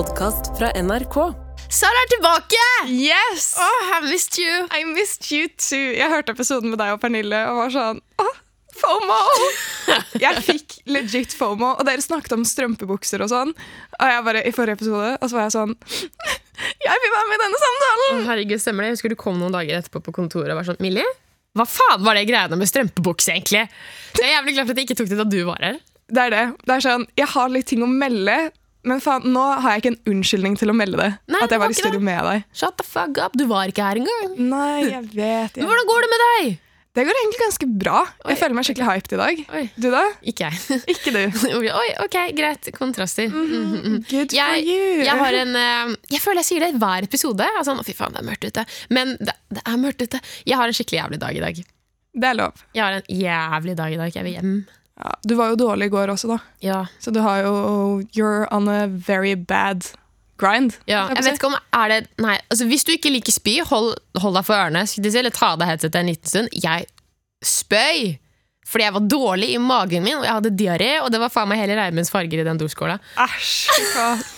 podkast fra NRK. Sara er tilbake! Yes! Oh, I missed you. I missed you too. Jeg hørte episoden med deg og Pernille og var sånn Åh, FOMO! Jeg fikk legit FOMO, og dere snakket om strømpebukser og sånn. Og jeg bare, i forrige episode, og så var jeg sånn Jeg vil være med i denne samtalen! Herregud, stemmer det? Jeg husker du kom noen dager etterpå på kontoret og var sånn Millie, hva faen var det greiene med strømpebukse, egentlig? Jeg er jævlig glad for at jeg ikke tok det da du var her. Det er det. Det er sånn, Jeg har litt ting å melde, men faen, nå har jeg ikke en unnskyldning til å melde det. Nei, at jeg var i studio studio med deg. Shut the fuck up, du var ikke her engang. Nei, jeg vet Men jeg. hvordan går det med deg? Det går egentlig ganske bra. Oi. Jeg føler meg skikkelig hyped i dag. Oi. Du, da? Ikke jeg. Ikke du. Oi, ok, greit. Kontraster. Good for Jeg, you. jeg har en eh, Jeg føler jeg sier det i hver episode. Altså, fy faen, det er mørkt ute. Men det, det er mørkt ute. Jeg har en skikkelig jævlig dag i dag. Det er lov. Jeg har en jævlig dag i dag. Jeg vil hjem. Ja, du var jo dårlig i går også, da. Ja. Så du har jo You're on a very bad grind. Ja, jeg vet ikke om er det Nei, altså Hvis du ikke liker spy, hold, hold deg for ørene. Eller ta av deg headsetet en liten stund. Jeg spøy fordi jeg var dårlig i magen min, og jeg hadde diaré. Og det var faen meg hele reimens farger i den doskåla. Æsj.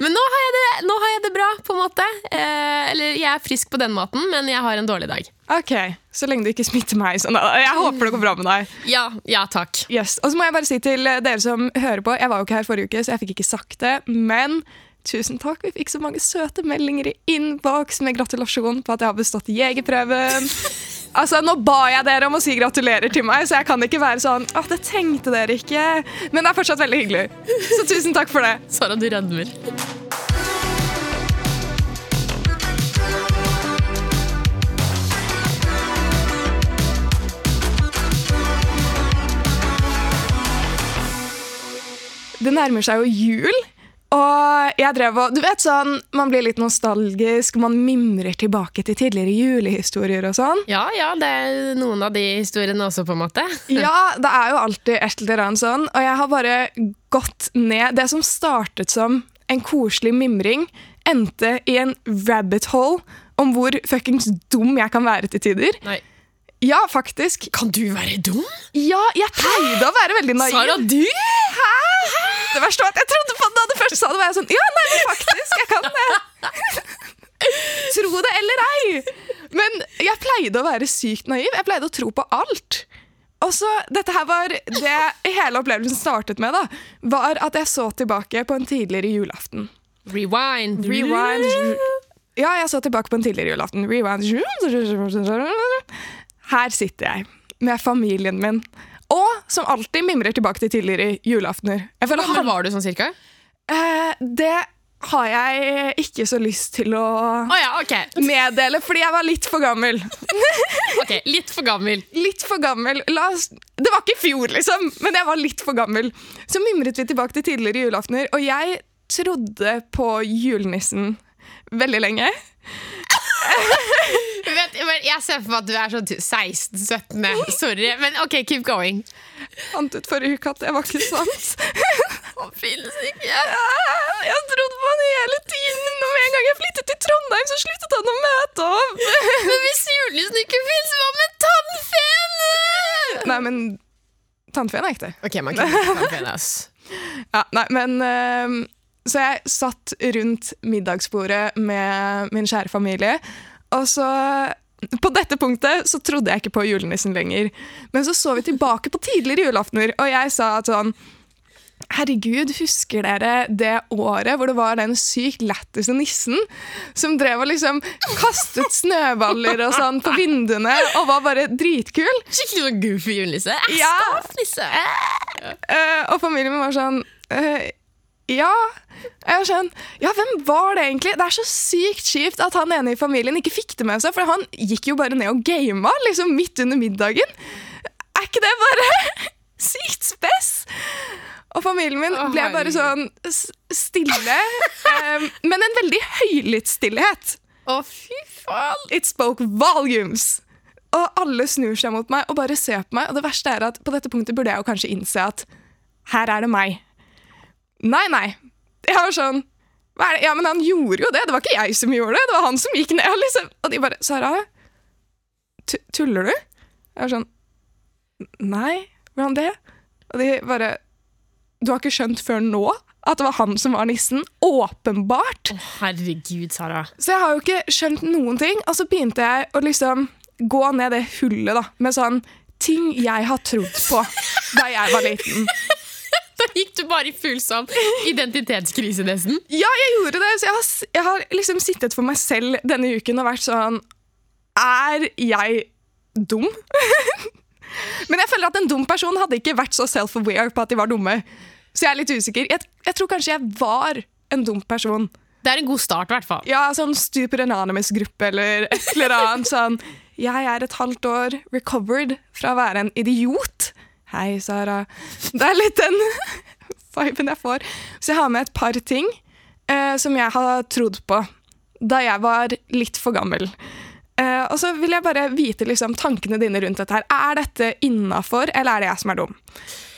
Men nå har, jeg det, nå har jeg det bra, på en måte. Eh, eller jeg er frisk på den måten, men jeg har en dårlig dag. Ok, Så lenge du ikke smitter meg. Sånn, jeg håper det går bra med deg. Ja, ja takk. Yes. Og så må jeg bare si til eh, dere som hører på, jeg var jo ikke her forrige uke, så jeg fikk ikke sagt det, men tusen takk. Vi fikk så mange søte meldinger i innboks med gratulasjon på at jeg har bestått jegerprøven. Altså, Nå ba jeg dere om å si gratulerer til meg, så jeg kan ikke være sånn Å, det trengte dere ikke. Men det er fortsatt veldig hyggelig. Så tusen takk for det. Sara, du rødmer. Det nærmer seg jo jul. Og jeg drev og, du vet sånn, Man blir litt nostalgisk, man mimrer tilbake til tidligere julehistorier og sånn. Ja, ja, det er noen av de historiene også, på en måte. Ja, det er jo alltid et eller annet sånn. Og jeg har bare gått ned Det som startet som en koselig mimring, endte i en rabbit hole om hvor fuckings dum jeg kan være til tider. Nei. Ja, faktisk. Kan du være dum? Ja, jeg pleide å være veldig naiv. Sara, du? Hæ? Det verste var at jeg trodde på det da du først sa det, var jeg sånn Ja, nei, men faktisk, jeg kan det. Tro det eller ei. Men jeg pleide å være sykt naiv. Jeg pleide å tro på alt. Og så, dette her var Det hele opplevelsen startet med, da, var at jeg så tilbake på en tidligere julaften. Rewind. Rewind. Ja, jeg så tilbake på en tidligere julaften. Rewind. Her sitter jeg med familien min. Og som alltid mimrer tilbake til tidligere julaftener. Jeg føler han, var du sånn cirka? Eh, det har jeg ikke så lyst til å oh ja, okay. meddele, fordi jeg var litt for gammel. Ok, Litt for gammel. Litt for gammel. Oss, det var ikke i fjor, liksom, men jeg var litt for gammel. Så mimret vi tilbake til tidligere julaftener, og jeg trodde på julenissen veldig lenge. Vet, men jeg ser for meg at du er sånn 16-17. Sorry, men ok, keep going. Fant ut forrige uke at det var ikke sant. Han finnes ikke. Jeg har trodd på han hele tiden, og med en gang jeg flyttet til Trondheim, så sluttet han å møte opp. Men hvis julenissen ikke fins, hva med tannfeen? Nei, men tannfeen er ekte. Ok, man kan ikke tannfen, ass. Ja, nei, men ehm, Så jeg satt rundt middagsbordet med min kjære familie, og så på dette punktet så trodde jeg ikke på julenissen lenger. Men så så vi tilbake på tidligere julaftener, og jeg sa at sånn Herregud, husker dere det året hvor det var den sykt lættise nissen som drev og liksom kastet snøballer og sånn på vinduene og var bare dritkul? Skikkelig sånn goofy julenisse. Ja. Staffnisse. Eh, og familien min var sånn eh, Ja. Jeg var sånn, ja, hvem var det egentlig? Det er så sykt kjipt at han ene i familien ikke fikk det med seg, for han gikk jo bare ned og gama liksom midt under middagen. Er ikke det bare sykt spess? Og familien min ble bare sånn stille, um, men en veldig høylytt stillhet. Å, fy faen. It spoke volumes. Og alle snur seg mot meg og bare ser på meg. Og det verste er at på dette punktet burde jeg jo kanskje innse at her er det meg. Nei, nei. Jeg var sånn? Ja, men han gjorde jo det. Det var ikke jeg som gjorde det. Det var han som gikk ned. Og, liksom. og de bare Sara, tuller du? Jeg var sånn Nei, hvordan det? Og de bare du har ikke skjønt før nå at det var han som var nissen. Åpenbart. Å Herregud, Sara. Så jeg har jo ikke skjønt noen ting. Og så begynte jeg å liksom gå ned det hullet da, med sånn ting jeg har trodd på da jeg var liten. Da gikk du bare i full sånn identitetskrise, nesten. Ja, jeg gjorde det. Så jeg har, jeg har liksom sittet for meg selv denne uken og vært sånn Er jeg dum? Men jeg føler at en dum person hadde ikke vært så self-aware på at de var dumme. Så jeg er litt usikker. Jeg, jeg tror kanskje jeg var en dum person. Det er en god start, i hvert fall. Ja, sånn Super Anonymous-gruppe eller et eller annet sånn Jeg er et halvt år recovered fra å være en idiot. Hei, Sara. Det er litt den viben jeg får. Så jeg har med et par ting eh, som jeg har trodd på da jeg var litt for gammel. Eh, og så vil jeg bare vite liksom, tankene dine rundt dette. her. Er dette innafor, eller er det jeg som er dum?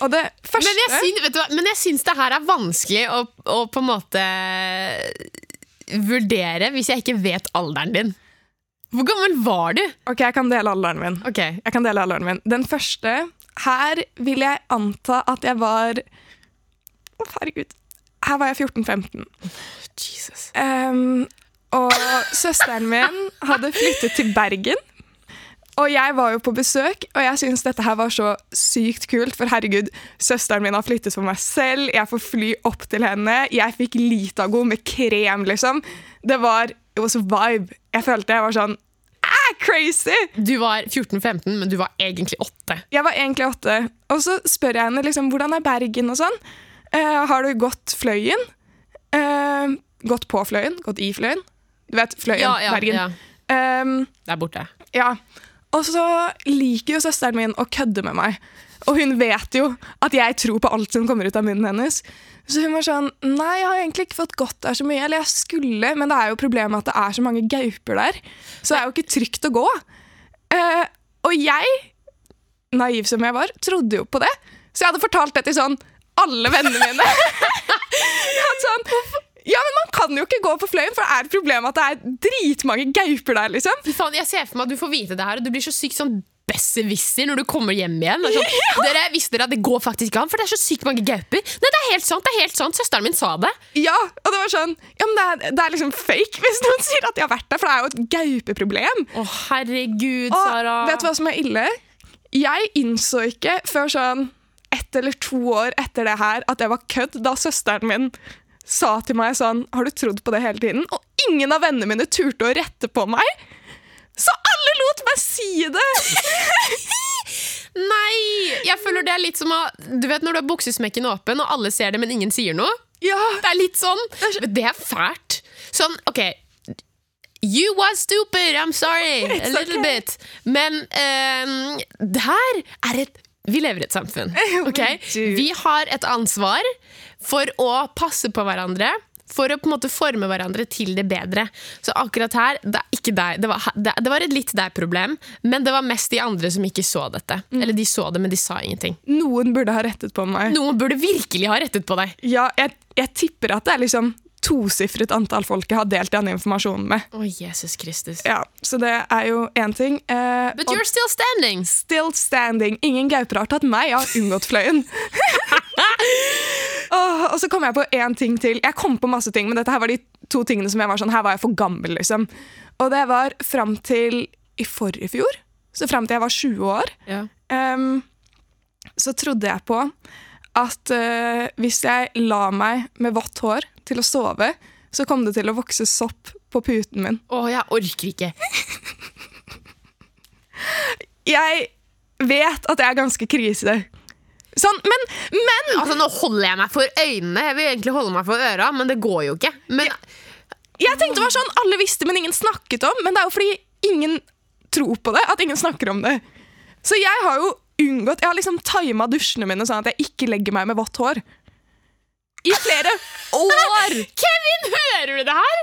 Og det første Men jeg, syns, vet du hva? Men jeg syns det her er vanskelig å, å på en måte vurdere hvis jeg ikke vet alderen din. Hvor gammel var du? Ok, jeg kan dele alderen min. Ok, Jeg kan dele alderen min. Den første Her vil jeg anta at jeg var Å, herregud. Her var jeg 14-15. Jesus. Um, og søsteren min hadde flyttet til Bergen. Og jeg var jo på besøk, og jeg syntes dette her var så sykt kult. For herregud, søsteren min har flyttet for meg selv. Jeg får fly opp til henne. Jeg fikk Litago med krem, liksom. Det var it was a vibe. Jeg følte jeg var sånn crazy! Du var 14-15, men du var egentlig 8. Jeg var egentlig 8. Og så spør jeg henne liksom, hvordan er Bergen og sånn. Uh, har du gått Fløyen? Uh, gått på Fløyen? Gått i Fløyen? Du vet, Fløyen, Ja, ja, Bergen. ja. Um, Der borte. ja. Og så liker jo søsteren min å kødde med meg. Og hun vet jo at jeg tror på alt som kommer ut av munnen hennes. Så hun var sånn Nei, jeg har egentlig ikke fått gått der så mye. Eller jeg skulle, men det er jo problemet at det er så mange gauper der. Så det er jo ikke trygt å gå. Uh, og jeg, naiv som jeg var, trodde jo på det. Så jeg hadde fortalt det til sånn alle vennene mine. Sånn, ja, men Man kan jo ikke gå på Fløyen, for det er et problem at det er dritmange gauper der. liksom. Faen, jeg ser for meg at du får vite det her, og du blir så sykt sånn besserwisser når du kommer hjem igjen. Sånn, Sånn, Dere visste dere at det går faktisk ikke an, for det er så sykt mange gauper. Nei, det er helt sant, det er helt sant. Søsteren min sa det. Ja, og det var sånn Ja, men det er, det er liksom fake hvis noen sier at de har vært der, for det er jo et gaupeproblem. Å, herregud, Og Sara. vet du hva som er ille? Jeg innså ikke før sånn ett eller to år etter det her at det var kødd, da søsteren min sa til meg sånn Har du trodd på det hele tiden? Og ingen av vennene mine turte å rette på meg. Så Bare si det! Nei! Jeg føler det er litt som å Du vet når du har buksesmekken åpen, og alle ser det, men ingen sier noe? Ja, Det er litt sånn. Det er fælt. Sånn, OK. You was stupid, I'm sorry. A little okay. bit. Men um, det her er et Vi lever i et samfunn. Okay? Vi har et ansvar for å passe på hverandre. For å på en måte forme hverandre til det bedre. Så akkurat her, det er ikke deg. Det var, det, var et litt deg-problem, men det var mest de andre som ikke så dette. Mm. Eller de så det, men de sa ingenting. noen burde ha rettet på meg. Noen burde virkelig ha rettet på deg. Ja, jeg, jeg tipper at det er liksom tosifret antall folk jeg har delt den informasjonen med. Å, Jesus Kristus. Ja, Så det er jo én ting. Eh, But you're still standing. still standing. Ingen gauper har tatt meg. Jeg har unngått fløyen. oh, og så kom jeg på én ting til. Jeg kom på masse ting, men dette her var de to tingene som jeg var sånn, her var jeg for gammel. liksom. Og det var fram til i forrige fjor, så fram til jeg var 20 år, yeah. um, så trodde jeg på at uh, hvis jeg la meg med vått hår til å sove, så kom det til å vokse sopp på puten min. Å, jeg orker ikke. Jeg vet at jeg er ganske krise. Sånn, men, men Altså, Nå holder jeg meg for øynene. Jeg vil egentlig holde meg for øra, men det går jo ikke. Men Jeg tenkte det var sånn alle visste, men ingen snakket om. Men det er jo fordi ingen tror på det, at ingen snakker om det. Så jeg har jo unngått Jeg har liksom tima dusjene mine sånn at jeg ikke legger meg med vått hår. I flere år! Kevin, hører du det her?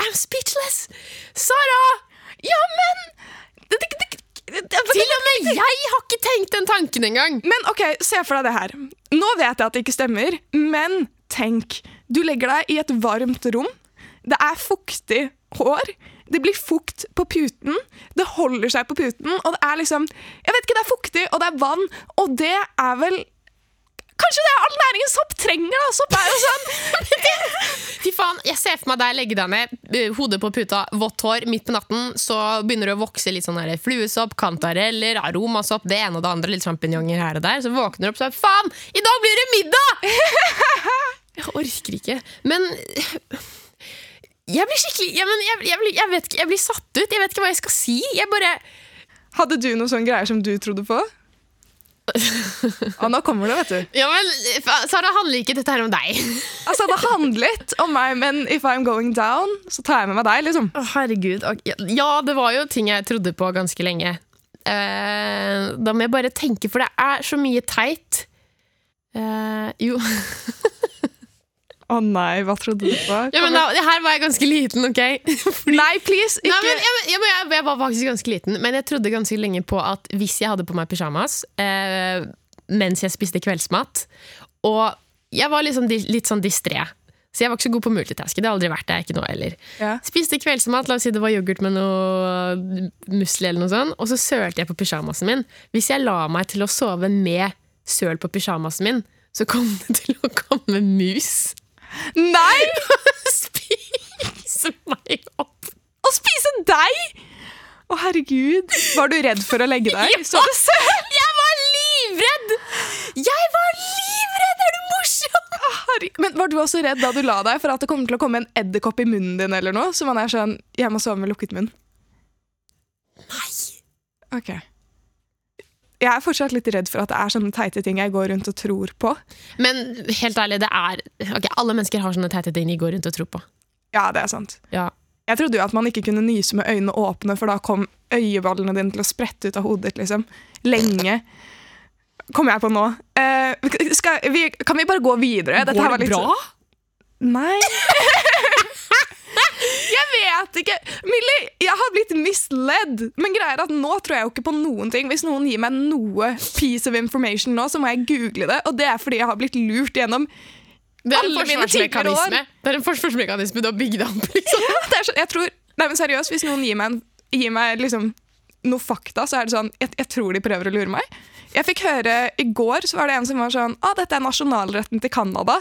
I'm speechless. Sara! Ja, men Til og med jeg har ikke tenkt den tanken engang. Men ok, se for deg det her. Nå vet jeg at det ikke stemmer, men tenk. Du legger deg i et varmt rom. Det er fuktig hår. Det blir fukt på puten. Det holder seg på puten, og det er liksom Jeg vet ikke, det er fuktig, og det er vann, og det er vel Kanskje det er all næringen sopp trenger, da! Sopp er jo sånn Fy faen, Jeg ser for meg deg legge deg ned, eh, hodet på puta, vått hår, midt på natten. Så begynner det å vokse litt sånn her fluesopp, kantareller, aromasopp, det ene og det andre. Litt sjampinjonger her og der. Så våkner du opp sier faen, i dag blir det middag! Jeg orker ikke. Men jeg blir skikkelig jeg, men jeg, jeg, jeg, vet ikke, jeg blir satt ut. Jeg vet ikke hva jeg skal si. Jeg bare Hadde du noen sånne greier som du trodde på? Og nå kommer det, vet du. Ja, men Sara, handler ikke dette her om deg? Altså, Det handlet om meg, men if I'm going down, så tar jeg med meg deg. liksom. Å, herregud. Ja, det var jo ting jeg trodde på ganske lenge. Uh, da må jeg bare tenke, for det er så mye teit. Uh, jo Å nei, hva trodde du på? ja, men da, Her var jeg ganske liten, OK? Nei, please! Ikke. Nei, men jeg, jeg, jeg, jeg var faktisk ganske liten, men jeg trodde ganske lenge på at hvis jeg hadde på meg pysjamas eh, mens jeg spiste kveldsmat Og jeg var liksom litt sånn distré. Så jeg var ikke så god på multitaske. Det har aldri vært det. ikke nå heller. Ja. Spiste kveldsmat, la oss si det var yoghurt med noe musli, eller noe sånt, og så sølte jeg på pysjamasen min. Hvis jeg la meg til å sove med søl på pysjamasen min, så kom det til å komme mus. Nei! Spise meg opp. Å spise deg! Å, herregud. Var du redd for å legge deg? Ja. Så du? Jeg var livredd! Jeg var livredd! Er du morsom? Men var du også redd da du la deg for at det kommer til å komme en edderkopp i munnen din? eller noe? Så man er sånn, jeg må sove med lukket munn. Nei. Ok. Jeg er fortsatt litt redd for at det er sånne teite ting jeg går rundt og tror på. Men helt ærlig, det er ok, Alle mennesker har sånne teite ting de går rundt og tror på. Ja, det er sant. Ja. Jeg trodde jo at man ikke kunne nyse med øynene åpne, for da kom øyeballene dine til å sprette ut av hodet ditt, liksom. Lenge. Kommer jeg på nå. Eh, vi, kan vi bare gå videre? Dette her var litt bra? Nei. vet ikke. Millie, jeg har blitt misledd. Men greier at nå tror jeg jo ikke på noen ting. Hvis noen gir meg noe piece of information nå, så må jeg google det. Og det er fordi jeg har blitt lurt gjennom Det er Alle mine tidligere forsvarsmekanisme. Det er en forsvarsmekanisme du har bygd opp. Liksom. det er så, jeg tror, nei, men seriøst, Hvis noen gir meg, en, gir meg liksom noe fakta, så er det sånn jeg, jeg tror de prøver å lure meg. Jeg fikk høre I går så var det en som var sånn ah, dette er nasjonalretten til Canada.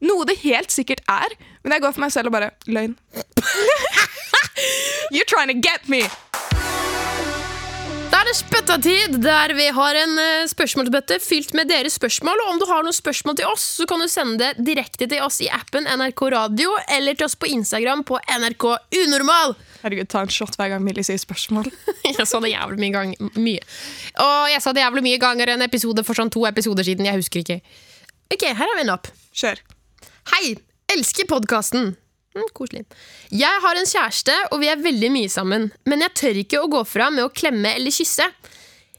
Noe det helt sikkert er, men jeg går for meg selv og bare løgn. You're trying to get me! Da er det spyttatid, der vi har en eh, spørsmålsbøtte fylt med deres spørsmål. Og om du har noen spørsmål til oss, så kan du sende det direkte til oss i appen NRK Radio, eller til oss på Instagram på NRK Unormal. Herregud, ta en shot hver gang Millie sier spørsmål. Jeg sa det jævlig mye gang, mye. Og jeg sa det jævlig mye ganger en episode for sånn to episoder siden. Jeg husker ikke. Ok, her er vi en opp. Kjør. Hei! Elsker podkasten. Mm, koselig. Jeg har en kjæreste, og vi er veldig mye sammen. Men jeg tør ikke å gå fra med å klemme eller kysse.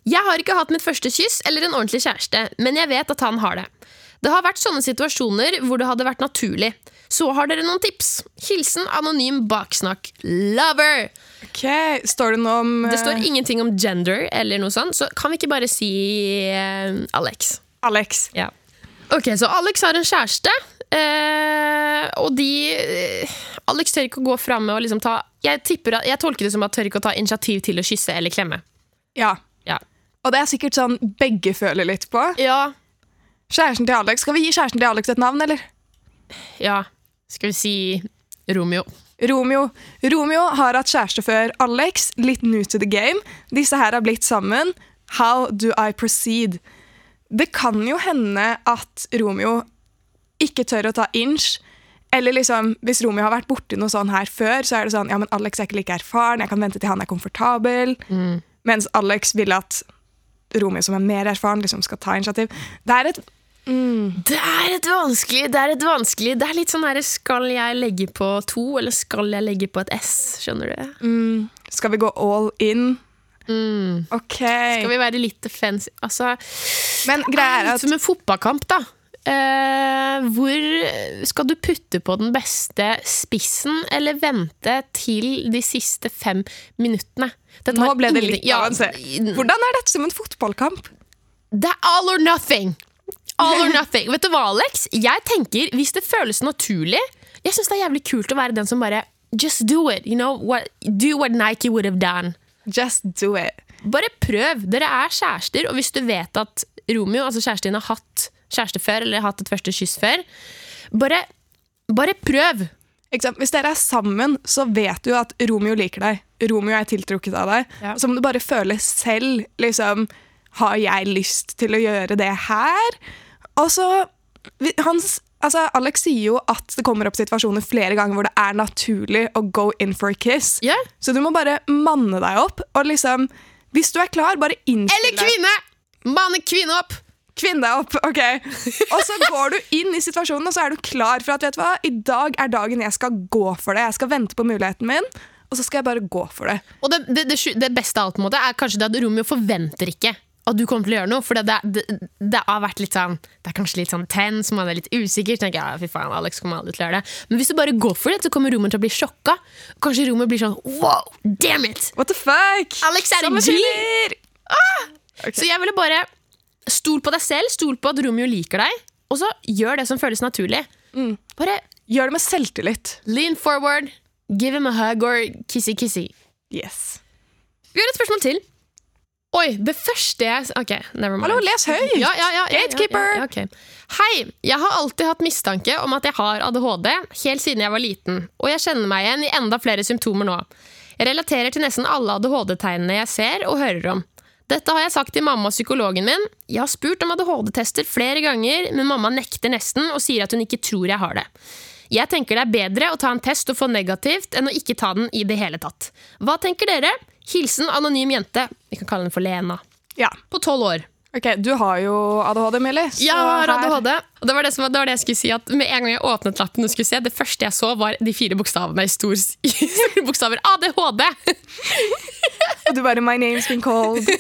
Jeg har ikke hatt mitt første kyss eller en ordentlig kjæreste, men jeg vet at han har det. Det har vært sånne situasjoner hvor det hadde vært naturlig. Så har dere noen tips? Hilsen anonym baksnakk. Lover! Ok, Står det noe om Det eh, står ingenting om gender eller noe sånt, så kan vi ikke bare si uh, Alex? Alex? Ja. Ok, så Alex har en kjæreste, eh, og de eh, Alex tør ikke å gå fram med å liksom ta jeg, tipper, jeg tolker det som at tør ikke å ta initiativ til å kysse eller klemme. Ja. Ja. Og det er sikkert sånn begge føler litt på. Ja. Kjæresten til Alex. Skal vi gi kjæresten til Alex et navn, eller? ja. Skal vi si Romeo? Romeo. Romeo har hatt kjæreste før Alex, litt new to the game. Disse her har blitt sammen. How do I proceed? Det kan jo hende at Romeo ikke tør å ta inch. Eller liksom, hvis Romeo har vært borti noe sånn her før, så er det sånn ja, men Alex er ikke like erfaren, jeg kan vente til han er komfortabel. Mens Alex vil at Romeo, som er mer erfaren, liksom skal ta initiativ. Det er et mm, Det er et vanskelig Det er et vanskelig Det er litt sånn her Skal jeg legge på to, eller skal jeg legge på et S? Skjønner du? mm, Skal vi gå all in? Mm. OK. Skal vi være litt defensive? Altså Men greia er at som en fotballkamp, da. Eh, hvor skal du putte på den beste spissen, eller vente til de siste fem minuttene? Nå ble det litt avansert. Ja, Hvordan er dette som en fotballkamp? Det er all or nothing! All or nothing. Vet du hva, Alex? Jeg tenker, Hvis det føles naturlig Jeg syns det er jævlig kult å være den som bare just do it. You know, what, do what Nike would have done. Just do it. Bare prøv. Dere er kjærester, og hvis du vet at Romeo, altså kjæresten din, har hatt kjæreste før, eller hatt et første kyss før, bare, bare prøv. Hvis dere er sammen, så vet du at Romeo liker deg. Romeo er tiltrukket av deg. Ja. Så må du bare føle selv liksom, Har jeg lyst til å gjøre det her? Og så hans, altså Alex sier jo at det kommer opp situasjoner flere ganger hvor det er naturlig å go in for a kiss. Ja. Så du må bare manne deg opp. Og liksom, hvis du er klar, bare innstill Eller kvinne! Manne kvinne opp! Kvinn deg opp, ok. Og så går du inn i situasjonen, og så er du klar for at vet du hva, i dag er dagen jeg skal gå for det. Jeg skal vente på muligheten min, og så skal jeg bare gå for det. Og det, det, det, det beste av alt måte er kanskje det at Romeo forventer ikke at du kommer til å gjøre noe. For det, det, det har vært litt sånn Det er kanskje litt sånn tens, man er litt usikker. Så tenker jeg, ja, fy faen, Alex kommer aldri til å gjøre det Men hvis du bare går for det, så kommer Romeo til å bli sjokka. Kanskje Romeo blir sånn wow, damn it! What the fuck? Alex er en G! Ah! Okay. Så jeg ville bare stol på deg selv, stol på at Romeo liker deg, og så gjør det som føles naturlig. Bare Gjør det med selvtillit. lean forward, give him a hug or kissy-kissy. Yes. Vi har et spørsmål til. Oi, det første jeg Ok, never mind. Hallo, les høyt! Ja, ja, ja, ja, Gatekeeper! Ja, ja, ok. Hei! Jeg har alltid hatt mistanke om at jeg har ADHD, helt siden jeg var liten. Og jeg kjenner meg igjen i enda flere symptomer nå. Jeg relaterer til nesten alle ADHD-tegnene jeg ser og hører om. Dette har jeg sagt til mamma og psykologen min. Jeg har spurt om ADHD-tester flere ganger, men mamma nekter nesten og sier at hun ikke tror jeg har det. Jeg tenker det er bedre å ta en test og få negativt enn å ikke ta den i det hele tatt. Hva tenker dere? Hilsen anonym jente. Vi kan kalle henne for Lena. Ja. På tolv år. Ok, Du har jo ADHD, Millie. Jeg har ADHD. Og det var det, som, det var det jeg skulle si. At Med en gang jeg åpnet lappen, og skulle se, det første jeg så, var de fire bokstavene i stor, i store bokstaver. ADHD! Og du bare My name's been called.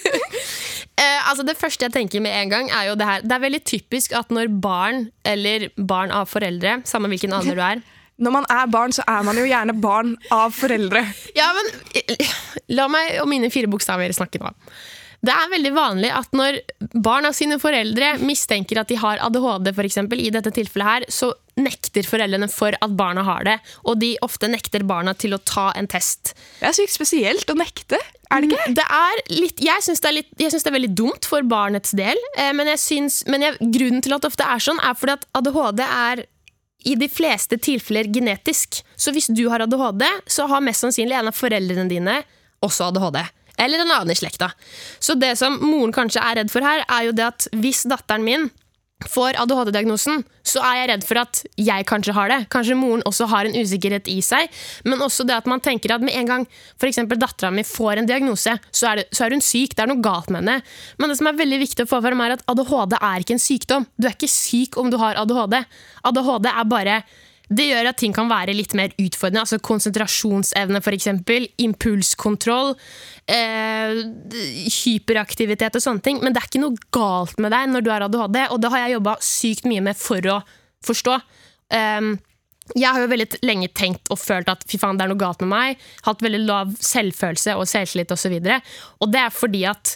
Eh, altså Det første jeg tenker med en gang, er jo det her. Det er veldig typisk at når barn, eller barn av foreldre, samme hvilken alder du er Når man er barn, så er man jo gjerne barn av foreldre. Ja, men La meg og mine fire bokstaver snakke nå. Det er veldig vanlig at når barn av sine foreldre mistenker at de har ADHD, for eksempel, i dette tilfellet her, så nekter foreldrene for at barna har det. Og de ofte nekter barna til å ta en test. Det er sykt spesielt å nekte, er det ikke? Det er litt, jeg syns det, det er veldig dumt for barnets del, eh, men, syns, men jeg, grunnen til at det ofte er sånn, er fordi at ADHD er i de fleste tilfeller genetisk. Så hvis du har ADHD, så har mest sannsynlig en av foreldrene dine også ADHD. Eller en annen i slekta. Så det som moren kanskje er redd for her, er jo det at hvis datteren min får ADHD-diagnosen, så er jeg redd for at jeg kanskje har det. Kanskje moren også har en usikkerhet i seg. Men også det at man tenker at med en gang for dattera mi får en diagnose, så er, det, så er hun syk. Det er noe galt med henne. Men det som er veldig viktig å få fram, er at ADHD er ikke en sykdom. Du er ikke syk om du har ADHD. ADHD er bare det gjør at ting kan være litt mer utfordrende. altså Konsentrasjonsevne, f.eks. Impulskontroll. Eh, hyperaktivitet og sånne ting. Men det er ikke noe galt med deg når du har ADHD, og det har jeg jobba sykt mye med for å forstå. Um, jeg har jo veldig lenge tenkt og følt at fy faen, det er noe galt med meg. Hatt veldig lav selvfølelse og selvtillit osv. Og, så og det er fordi at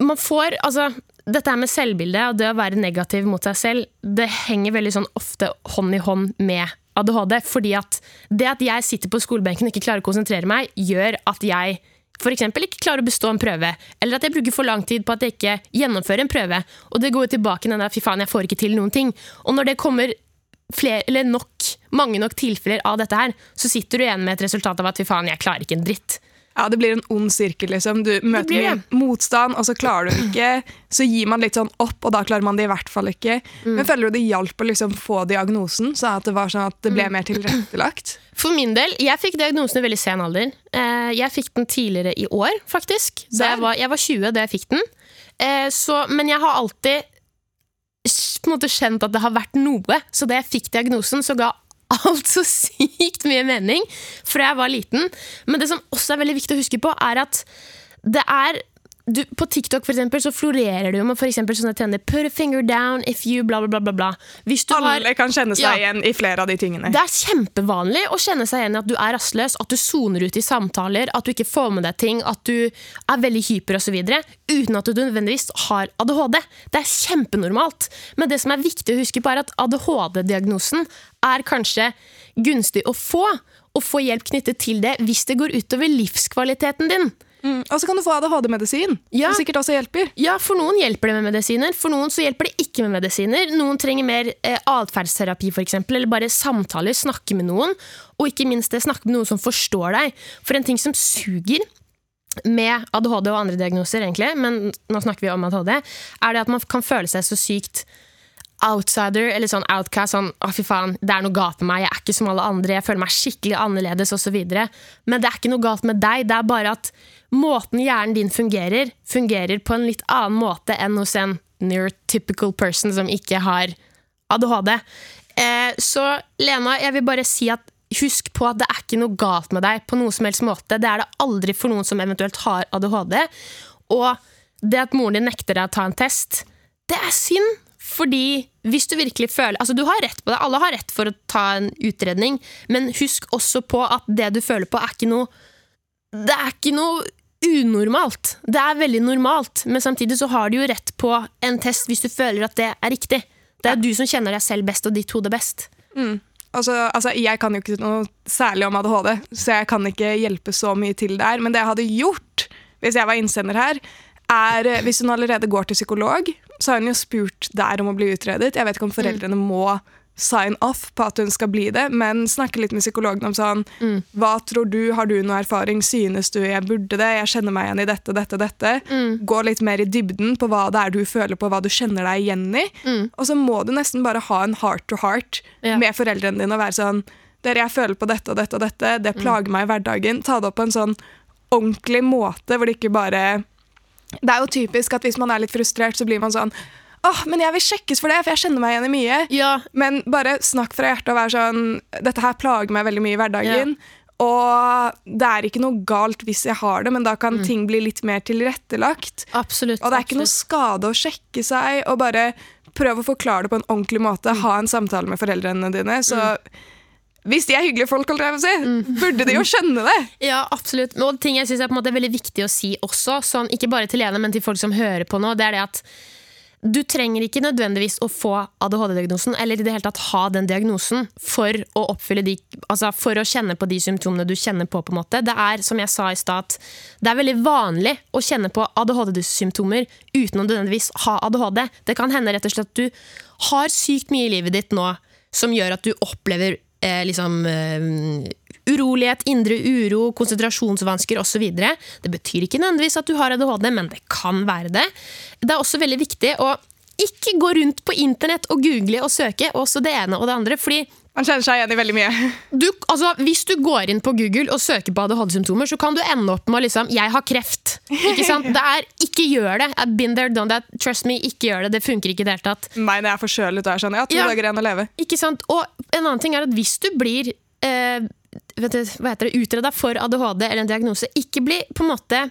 man får altså, Dette her med selvbilde og det å være negativ mot seg selv, det henger veldig sånn ofte hånd i hånd med ADHD. Fordi at det at jeg sitter på skolebenken og ikke klarer å konsentrere meg, gjør at jeg eksempel ikke klarer å bestå en prøve, eller at jeg bruker for lang tid på at jeg ikke gjennomfører en prøve. Og det går jo tilbake til den der fy faen, jeg får ikke til noen ting. Og når det kommer flere, eller nok, mange nok tilfeller av dette her, så sitter du igjen med et resultat av at fy faen, jeg klarer ikke en dritt. Ja, Det blir en ond sirkel. liksom. Du møter mye motstand, og så klarer du ikke. Så gir man litt sånn opp, og da klarer man det i hvert fall ikke. Mm. Men føler du det hjalp å liksom få diagnosen, så at det var sånn at det Mm. ble mer tilrettelagt? For min del, jeg fikk diagnosen i veldig sen alder. Eh, Jeg fikk den tidligere i år, faktisk. Jeg, var, jeg var 20 da jeg fikk den. Eh, Så, men jeg har alltid på en måte kjent at det har vært noe. Så da jeg fikk diagnosen, så ga alt så sykt mye mening fra jeg var liten. Men det som også er veldig viktig å huske på, er at det er du, På TikTok for eksempel, så florerer det jo med for sånne trender. Put a finger down if you bla, bla, bla. bla, du har kan kjenne seg Ja. igjen i flere av de tingene. det er kjempevanlig å kjenne seg igjen i at du er rastløs, at du soner ut i samtaler, at du ikke får med deg ting, at du er veldig hyper osv. Uten at du nødvendigvis har ADHD. Det er kjempenormalt. Men det som er viktig å huske på, er at ADHD-diagnosen er kanskje gunstig å få. og få hjelp knyttet til det hvis det går utover livskvaliteten din. Mm. Og så kan du få ADHD-medisin, Ja. som sikkert også hjelper. Ja, For noen hjelper det med medisiner, for noen så hjelper det ikke med medisiner. Noen trenger mer eh, atferdsterapi, eksempel, eller bare samtaler, snakke med noen. Og ikke minst det, snakke med noen som forstår deg. For en ting som suger med ADHD og andre diagnoser, egentlig, men nå snakker vi om ADHD, er det at man kan føle seg så sykt outsider eller sånn outcast. Sånn, å fy faen, det er noe galt med meg, jeg er ikke som alle andre, jeg føler meg skikkelig annerledes osv. Men det er ikke noe galt med deg, det er bare at måten hjernen din fungerer, fungerer på en litt annen måte enn hos en neurotypical person som ikke har ADHD. Eh, så Lena, jeg vil bare si at husk på at det er ikke noe galt med deg på noen som helst måte. Det er det aldri for noen som eventuelt har ADHD. Og det at moren din nekter deg å ta en test, det er synd. Fordi hvis du virkelig føler Altså, du har rett på det. Alle har rett for å ta en utredning, men husk også på at det du føler på, er ikke noe Det er ikke noe unormalt. Det er veldig normalt, men samtidig så har du jo rett på en test hvis du føler at det er riktig. Det er du som kjenner deg selv best og ditt hode best. Altså, altså, jeg kan jo ikke noe særlig om ADHD, så jeg kan ikke hjelpe så mye til der. Men det jeg hadde gjort hvis jeg var innsender her, er eh, Hvis hun allerede går til psykolog, så har hun jo spurt der om å bli utredet. Jeg vet ikke om foreldrene må sign off på at hun skal bli det, men snakke litt med psykologen om sånn Hva tror du, har du noe erfaring, synes du jeg burde det, jeg kjenner meg igjen i dette, dette, dette. Gå litt mer i dybden på hva det er du føler på, hva du kjenner deg igjen i. Og så må du nesten bare ha en heart to heart Ja. med foreldrene dine og være sånn Dere, jeg føler på dette og dette og dette, det plager meg i hverdagen. Ta det opp på en sånn ordentlig måte, hvor det ikke bare Det er jo typisk at hvis man er litt frustrert, så blir man sånn Åh, men jeg vil sjekkes for det, for jeg kjenner meg igjen i mye. Ja, Men bare snakk fra hjertet og vær sånn Dette her plager meg veldig mye i hverdagen. Og det er ikke noe galt hvis jeg har det, men da kan ting bli litt mer tilrettelagt. absolutt. Og det er ikke noe skade å sjekke seg, og bare prøve å forklare det på en ordentlig måte. Ha en samtale med foreldrene dine. Så hvis de er hyggelige folk, holdt jeg på å si, burde de jo skjønne det. Ja, absolutt. Men Og ting jeg synes er på en måte veldig viktig å si også, sånn, ikke bare til Lene, men til folk som hører på nå, det er det at du trenger ikke nødvendigvis å få ADHD-diagnosen, eller i det hele tatt ha den diagnosen, for å oppfylle de Altså for å kjenne på de symptomene du kjenner på, på en måte. Det er, som jeg sa i stad, det er veldig vanlig å kjenne på ADHD-symptomer uten å nødvendigvis ha ADHD. Det kan hende rett og slett at du har sykt mye i livet ditt nå som gjør at du opplever eh, liksom eh, urolighet, indre uro, konsentrasjonsvansker osv. Det betyr ikke nødvendigvis at du har ADHD, men det kan være det. Det er også veldig viktig å ikke gå rundt på internett og google og søke også det ene og det andre. fordi Man kjenner seg igjen i veldig mye. du, altså, hvis du går inn på Google og søker på ADHD-symptomer, så kan du ende opp med liksom 'jeg har kreft'. Ikke sant? Det er, ikke gjør det. I've been there, done that. Trust me, ikke gjør det. Det funker ikke i det hele tatt. Meg når jeg er forkjølet og er sånn Ja, to Ja. dager igjen å leve. Ikke sant? Og en annen ting er at hvis du blir eh, det, utreda for ADHD eller en diagnose, ikke bli på en måte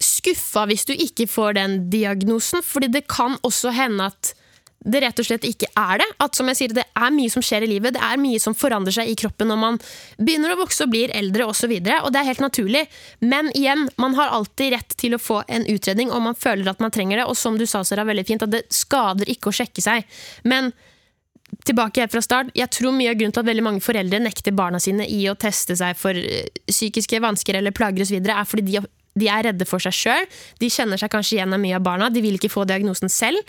skuffa hvis du ikke får den diagnosen, fordi det kan også hende at det rett og slett ikke er det. At som jeg sier, Det er mye som skjer i livet, det er mye som forandrer seg i kroppen når man begynner å vokse og blir eldre osv. Og, så og det er helt naturlig. Men igjen, man har alltid rett til å få en utredning om man føler at man trenger det. Og som du sa, Sara, veldig fint, at det skader ikke å sjekke seg. Men tilbake helt fra start, jeg tror mye av grunnen til at veldig mange foreldre nekter barna sine i å teste seg for eh, psykiske vansker eller plager osv., er fordi de, de er redde for seg sjøl. De kjenner seg kanskje igjen av mye av barna, de vil ikke få diagnosen selv.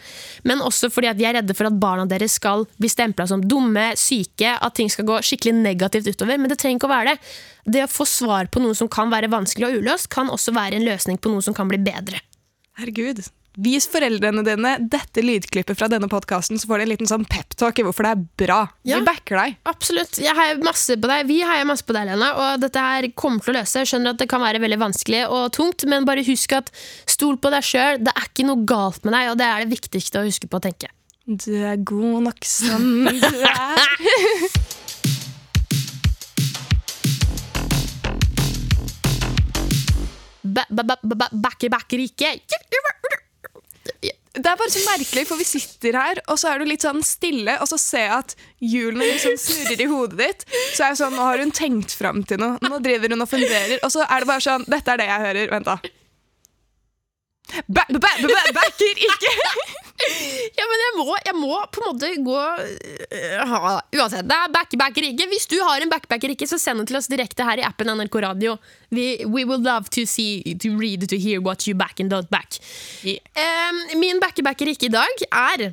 Men også fordi de er redde for at barna deres skal bli stempla som dumme, syke, at ting skal gå skikkelig negativt utover. Men det trenger ikke å være det. Det å få svar på noe som kan være vanskelig og uløst, kan også være en løsning på noe som kan bli bedre. Herregud. Vis foreldrene dine dette lydklippet fra denne podkasten, så får de en liten sånn peptalk i hvorfor det er bra. Ja. Vi backer deg. Absolutt. Jeg heier masse på deg. Vi heier masse på deg, Lena. Og dette her kommer til å løse. Jeg skjønner at det kan være veldig vanskelig og tungt, men bare husk at stol på deg sjøl. Det er ikke noe galt med deg, og det er det viktigste å huske på å tenke. Du er god nok som du er. Ba- ba- ba- ba- Backer, backer ikke. Det er bare så merkelig, for vi sitter her, og så er du litt sånn stille, og så ser jeg at hjulene liksom snurrer i hodet ditt. Så er jeg sånn, nå har hun tenkt fram til noe. Nå driver hun og funderer. Og så er det bare sånn Dette er det jeg hører. Vent, da. Ba ba ba ba backer ikke! Ja, men jeg må, jeg må på en måte gå uh, ha, Uansett, det er backbacker ikke. Hvis du har en backbacker ikke, så send den til oss direkte her i appen NRK Radio. We, we will love to see, to read, to hear what you back and don't back. Um, min backbacker ikke i dag er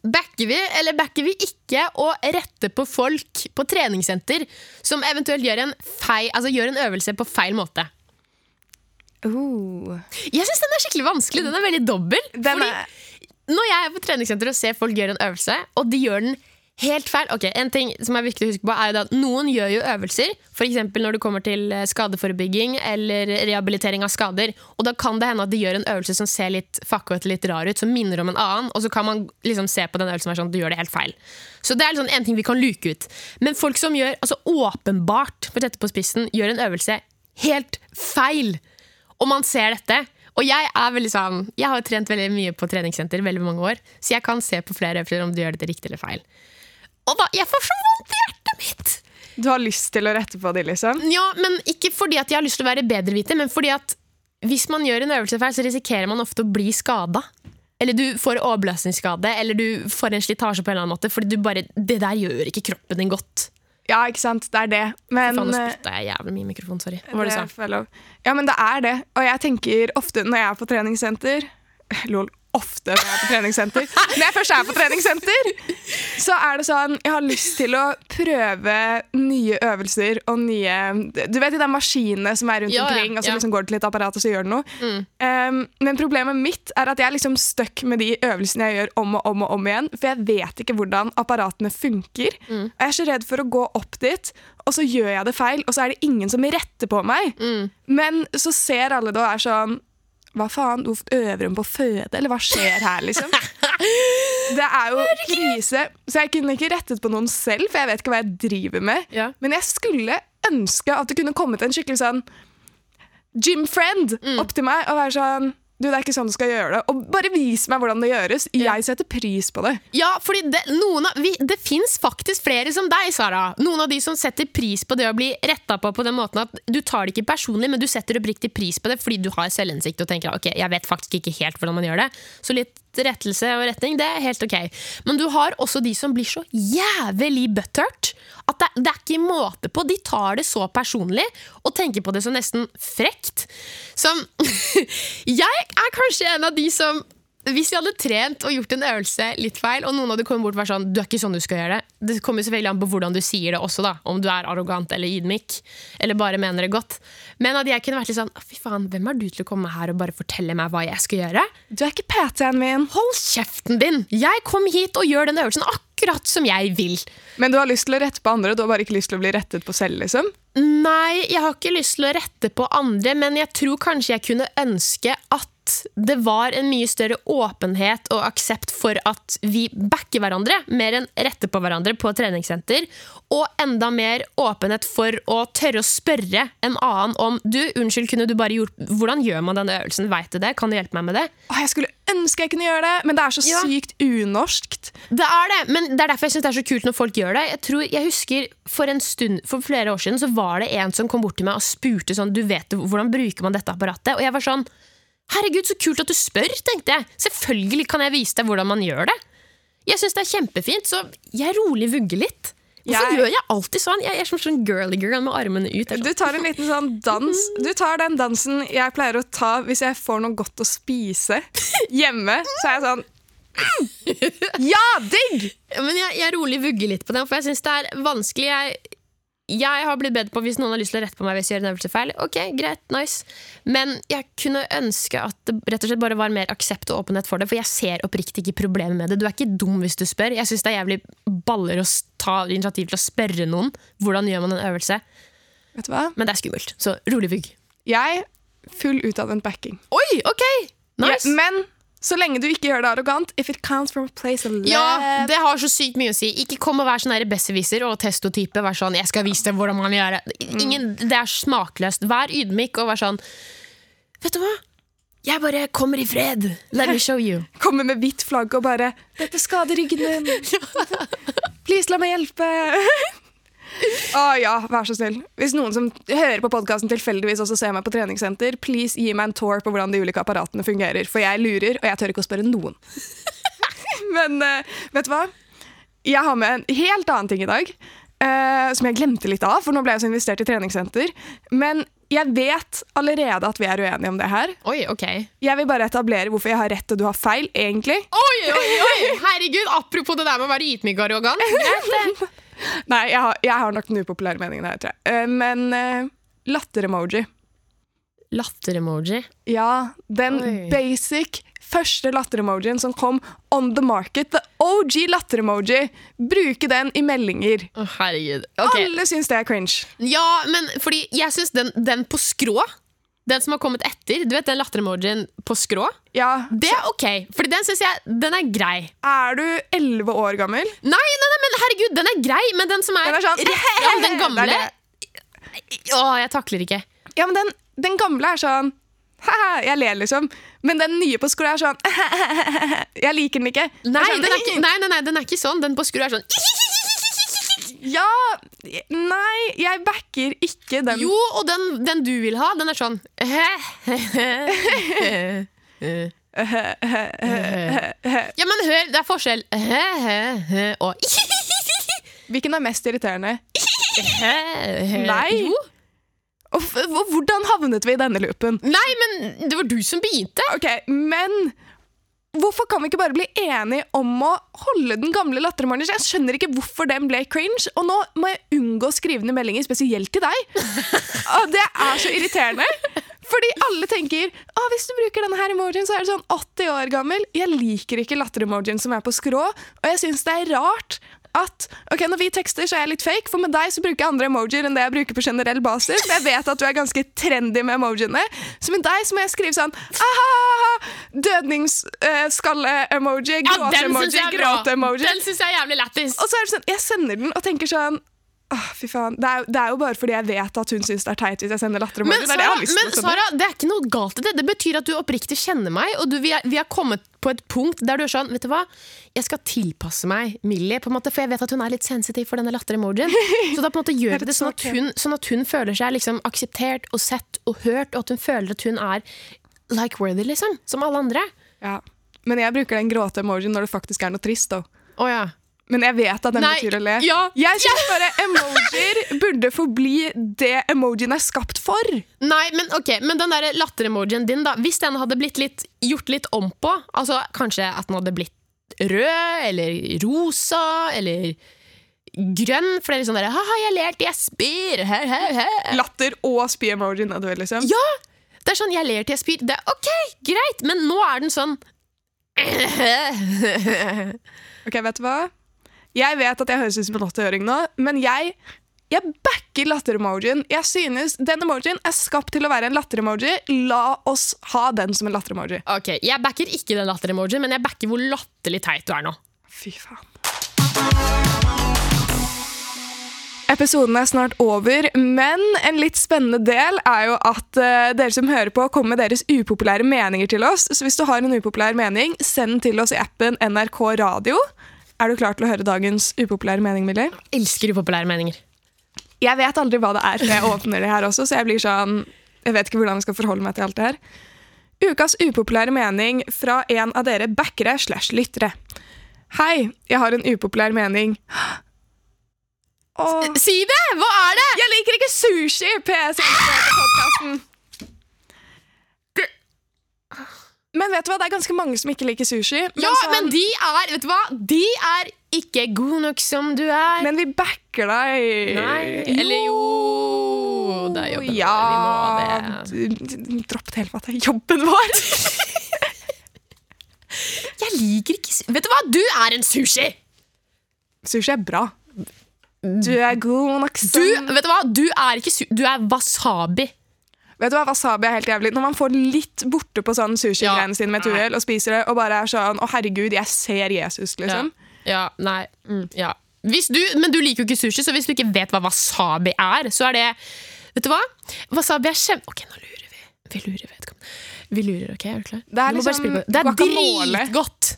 Backer vi eller backer vi ikke å rette på folk på treningssenter som eventuelt gjør en, feil, altså gjør en øvelse på feil måte? Uh. Jeg syns den er skikkelig vanskelig. Den er veldig dobbel. Den Fordi er, når jeg er på treningssenteret og ser folk gjøre en øvelse, og de gjør den helt feil Ok, En ting som er viktig å huske på er at Noen gjør jo øvelser, f.eks. når det kommer til eh, skadeforebygging eller rehabilitering av skader. Og Da kan det hende at de gjør en øvelse som ser litt fuckete litt rar ut, som minner om en annen, og så kan man liksom se på den øvelsen og være sånn, du gjør det helt feil. Så det er liksom en ting vi kan luke ut. Men folk som gjør altså åpenbart for å sette på spissen, gjør en øvelse helt feil, og man ser dette og jeg er veldig sånn Jeg har trent veldig mye på treningssenter veldig mange år, så jeg kan se på flere øvelser om du gjør dette riktig eller feil. Og da, jeg får så vondt i hjertet mitt! du har lyst til å rette på de, liksom? Ja, men Ikke fordi at jeg har lyst til å være bedreviter, men fordi at hvis man gjør en øvelse feil, så risikerer man ofte å bli skada. Eller du får overbelastningsskade, eller du får en slitasje på en eller annen måte. Fordi du bare, det der gjør ikke kroppen din godt. Ja, ikke sant. Det er det. Men Faen, nå eh, spytta jeg jævlig mye i mikrofonen. Sorry. Hva var det du sa? Ja, men det er det. Og jeg tenker ofte når jeg er på treningssenter Lol. Ofte når jeg er på treningssenter. Når jeg først er på treningssenter, så er det sånn Jeg har lyst til å prøve nye øvelser og nye Du vet de der maskinene som er rundt Ja, omkring, og så ja. liksom går det til et apparat, og så gjør det noe. Mm. Um, men problemet mitt er at jeg er liksom stuck med de øvelsene jeg gjør om og om og om igjen. For jeg vet ikke hvordan apparatene funker. Mm. Og jeg er så redd for å gå opp dit, og så gjør jeg det feil, og så er det ingen som retter på meg. Mm. Men så ser alle det og er sånn Hva faen, hvorfor øver hun på å føde, eller hva skjer her, liksom? Det er jo krise. Så jeg kunne ikke rettet på noen selv, for jeg vet ikke hva jeg driver med. Ja. Men jeg skulle ønske at det kunne kommet en skikkelig sånn gym friend Mm. opp til meg og være sånn Du, det er ikke sånn du skal gjøre det. Og bare vis meg hvordan det gjøres. Jeg setter pris på det. Ja, fordi det, noen av, vi, det fins faktisk flere som deg, Sara. Noen av de som setter pris på det å bli retta på på den måten at du tar det ikke personlig, men du setter oppriktig pris på det fordi du har selvinnsikt og tenker ok, jeg vet faktisk ikke helt hvordan man gjør det. Så litt rettelse og retning, det er helt ok. Men du har også de som blir så jævlig butthurt at det, det er ikke måte på. De tar det så personlig og tenker på det som nesten frekt. Som Jeg er kanskje en av de som hvis vi hadde trent og gjort en øvelse litt feil, og noen hadde kommet bort og vært sånn Du er ikke sånn du skal gjøre det. Det kommer selvfølgelig an på hvordan du sier det også, da. Om du er arrogant eller ydmyk, eller bare mener det godt. Men at jeg kunne vært litt sånn Fy faen, hvem er du til å komme her og bare fortelle meg hva jeg skal gjøre? Du er ikke PT-en min. Hold kjeften din! Jeg kom hit og gjør den øvelsen akkurat som jeg vil. Men du har lyst til å rette på andre, du har bare ikke lyst til å bli rettet på selv, liksom? Nei, jeg har ikke lyst til å rette på andre, men jeg tror kanskje jeg kunne ønske at det var en mye større åpenhet og aksept for at vi backer hverandre, mer enn retter på hverandre på treningssenter. Og enda mer åpenhet for å tørre å spørre en annen om Du, unnskyld, kunne du bare gjort Hvordan gjør man denne øvelsen? Veit du det? Kan du hjelpe meg med det? Åh, jeg skulle ønske jeg kunne gjøre det, men det er så Ja. sykt unorskt. Det er det, men det er derfor jeg synes det er så kult når folk gjør det. Jeg, tror, jeg husker For en stund, for flere år siden så var det en som kom bort til meg og spurte sånn Du vet hvordan bruker man dette apparatet? Og jeg var sånn Herregud, så kult at du spør, tenkte jeg. Selvfølgelig kan jeg vise deg hvordan man gjør det. Jeg syns det er kjempefint, så jeg rolig vugger litt. Hvorfor Jeg- gjør jeg alltid sånn? Jeg er som sånn girly girl med armene ut. Er Du sånn, tar en liten sånn dans. Du tar den dansen jeg pleier å ta hvis jeg får noe godt å spise hjemme. Så er jeg sånn Ja, digg! Men jeg, jeg rolig vugger litt på den, for jeg syns det er vanskelig. Jeg, jeg har blitt bedt på hvis noen har lyst til å rette på meg hvis jeg gjør en øvelse feil. Ok, greit, nice. Men jeg kunne ønske at det rett og slett bare var mer aksept og åpenhet for det, for jeg ser oppriktig ikke problemet med det. Du er ikke dum hvis du spør. Jeg syns det er jævlig baller å ta initiativ til å spørre noen hvordan gjør man en øvelse, Vet du hva? men det er skummelt. Så rolig vugg. Jeg full utadvendt backing. Oi, ok! Nice. Ja, men så lenge du ikke gjør det arrogant If it counts from a place of love Ja, det har så sykt mye å si. Ikke kom og vær sånn besserwisser og testotype. Vær sånn, jeg skal vise deg hvordan man gjør det. Ingen, det er smakløst. Vær ydmyk og vær sånn Vet du hva? Jeg bare kommer i fred. Let me show you. Kommer med hvitt flagg og bare 'Dette skader ryggen din'. Please, la meg hjelpe. Å ja, vær så snill. Hvis noen som hører på podkasten tilfeldigvis også ser meg på treningssenter, please gi meg en tour på hvordan de ulike apparatene fungerer. For jeg lurer, og jeg tør ikke å spørre noen. Men uh, vet du hva? Jeg har med en helt annen ting i dag. Uh, som jeg glemte litt av, for nå ble jeg så investert i treningssenter. Men jeg vet allerede at vi er uenige om det her. Oi, ok. Jeg vil bare etablere hvorfor jeg har rett og du har feil, egentlig. Oi, oi, oi! Herregud, apropos det der med å være ydmyk og arrogant. Nei, jeg har, jeg har nok den upopulære meningen her, tror jeg. Eh, men uh, latter-emoji. Latter-emoji. Ja, den Oi. basic første latter-emojien som kom on the market. The OG latter-emoji. Bruke den i meldinger. Å, herregud. Okay. Alle syns det er cringe. Ja, men fordi jeg syns den, den på skrå, den som har kommet etter, du vet den latter-emojien på skrå, Ja, det er ok. Fordi den syns jeg den er grei. Er du elleve år gammel? Nei, nei, nei, men herregud, den er grei, men den som er, Den er sånn rett ja, den gamle Det er Å, jeg takler ikke. Ja, men den, den gamle er sånn Haha, jeg ler, liksom. Men den nye på skru er sånn Jeg liker den ikke. Nei, sånn, den ikke, nei, nei, nei, den er ikke sånn. Den på skrå er sånn Ja Nei, jeg backer ikke den. Jo, og den, den du vil ha, den er sånn Ja, men hør, det er forskjell. Og Hvilken er mest irriterende? Nei. Jo. Hvordan havnet vi i denne loopen? Nei, men det var du som begynte. Ok, men Hvorfor kan vi ikke bare bli enige om å holde den gamle lattermorgenen? Jeg skjønner ikke hvorfor den ble cringe, og nå må jeg unngå å skrive ned meldinger, spesielt til deg. Og det er så irriterende. Fordi alle tenker å, hvis du bruker denne her emojien, så er du sånn 80 år gammel. Jeg liker ikke latter-emojien som er på skrå, og jeg syns det er rart at ok, når vi tekster, så er jeg litt fake, for med deg så bruker jeg andre emojier enn det jeg bruker på generell basis. For jeg vet at du er ganske trendy med emojiene. Så med deg så må jeg skrive sånn aha, dødningsskalle-emoji, syns gråte-emoji, gråte-emoji. Den syns jeg er jævlig lættis. Og så er det sånn, jeg sender den og tenker sånn Åh, fy faen. Det er, det er jo bare fordi jeg vet at hun syns det er teit hvis jeg sender latteremoji. Men, Det er det Sara, men. Sara, det er ikke noe galt i det. Det betyr at du oppriktig kjenner meg, og du, vi, er, vi har kommet på et punkt der du er sånn Vet du hva, jeg skal tilpasse meg Millie, på en måte, for jeg vet at hun er litt sensitiv for denne latter-emojien. Så da på en måte gjør Det er vi det sånn at, hun, sånn at hun føler seg liksom akseptert og sett og hørt, og at hun føler at hun er like worthy, liksom. Som alle andre. Ja. Men jeg bruker den gråte-emojien når det faktisk er noe trist. da. Ja. Men jeg vet at den Nei, betyr å le. ja, Jeg syns bare emojier burde forbli det emojien er skapt for. Nei, men ok, men den der latter-emojien din, da. Hvis den hadde blitt litt, gjort litt om på, altså kanskje at den hadde blitt rød eller rosa eller grønn, for det er litt sånn der Haha, jeg ler til jeg spyr. He, he, he. Latter og spy-emoji nedover, liksom. Ja! Det er sånn jeg ler til jeg spyr. Det er ok, greit, men nå er den sånn Ok, vet du hva? Jeg vet at jeg høres ut som en 80-åring nå, men jeg, jeg backer latter-emojien. Jeg synes den emojien er skapt til å være en latter-emoji. La oss ha den som en latter-emoji. Ok, Jeg backer ikke den latter-emojien, men jeg backer hvor latterlig teit du er nå. Fy faen. Episoden er snart over, men en litt spennende del er jo at uh, dere som hører på, kommer med deres upopulære meninger til oss. Så hvis du har en upopulær mening, send den til oss i appen NRK Radio. Er du klar til å høre dagens upopulære mening, Millie? Elsker upopulære meninger. Jeg vet aldri hva det er for jeg åpner det her også, så jeg blir sånn Jeg vet ikke hvordan jeg skal forholde meg til alt det her. Ukas upopulære mening fra en av dere backere slash lyttere. Hei, jeg har en upopulær mening. Åh, Si det! Hva er det? jeg liker ikke sushi! PS Men vet du hva, det er ganske mange som ikke liker sushi. Ja, sånn- men de er Vet du hva? De er ikke gode nok som du er. men vi backer deg. Nei, eller jo Det er jobben ja, vår. Vi må det. Dropp det hele at det er jobben vår. Jeg liker ikke sushi. Vet du hva? Du er en sushi! Sushi er bra. Du er god nok Du, som vet du hva? Du er ikke su Du er wasabi. Vet du hva, Wasabi er helt jævlig. Når man får litt borte på sånn sushi-greiene Ja. sine med et uhell og spiser det, og bare er sånn Å, herregud, jeg ser Jesus, liksom. Ja, nei mm, ja. Du, Men du liker jo ikke sushi, så hvis du ikke vet hva wasabi er, så er det Vet du hva? Wasabi er kjem... Ok, nå lurer vi. Vi lurer vedkommende. Vi lurer, ok? Er du klar? Det er liksom Det er dritgodt!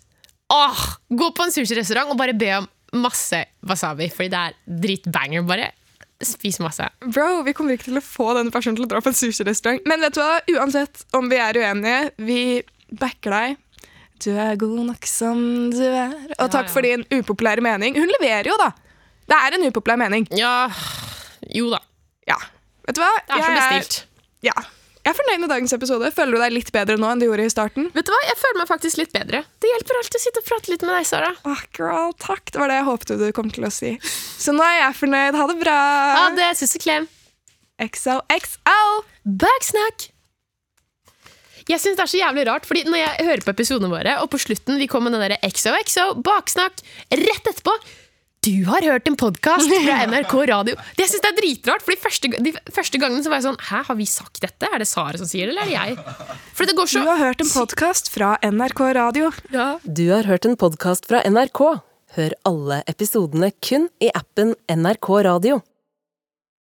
Åh, gå på en sushirestaurant og bare be om masse wasabi, fordi det er dritbanger. Bare spis masse. Bro, vi kommer ikke til å få denne personen til å dra på en sushirestaurant. Men vet du hva? uansett om vi er uenige, vi backer deg. Du er god nok som du er. Og takk ja. for din upopulære mening. Hun leverer jo, da! Det er en upopulær mening. Ja Jo da. Ja. Vet du hva? Det er så bestilt. Ja. Jeg er fornøyd med dagens episode. Føler du deg litt bedre nå enn du gjorde i starten? Vet du hva, Jeg føler meg faktisk litt bedre. Det hjelper alltid å sitte og prate litt med deg, Sara. Oh, girl, takk. Det var det jeg håpte du kom til å si. Så nå er jeg fornøyd. Ha det bra. Ha det, suss og klem. XOXO. Backsnack! Jeg synes det er så jævlig rart, fordi når jeg hører på episodene våre, og på slutten vi kommer med den der XOXO, baksnakk, rett etterpå Du har hørt en podkast fra NRK Radio. Det synes jeg er dritrart, første, de første gangene så var jeg sånn Hæ, har vi sagt dette? Er det Sara som sier det, eller er det jeg? For det går Du har hørt en podkast fra NRK Radio. ja. Du har hørt en podkast fra NRK. Hør alle episodene kun i appen NRK Radio.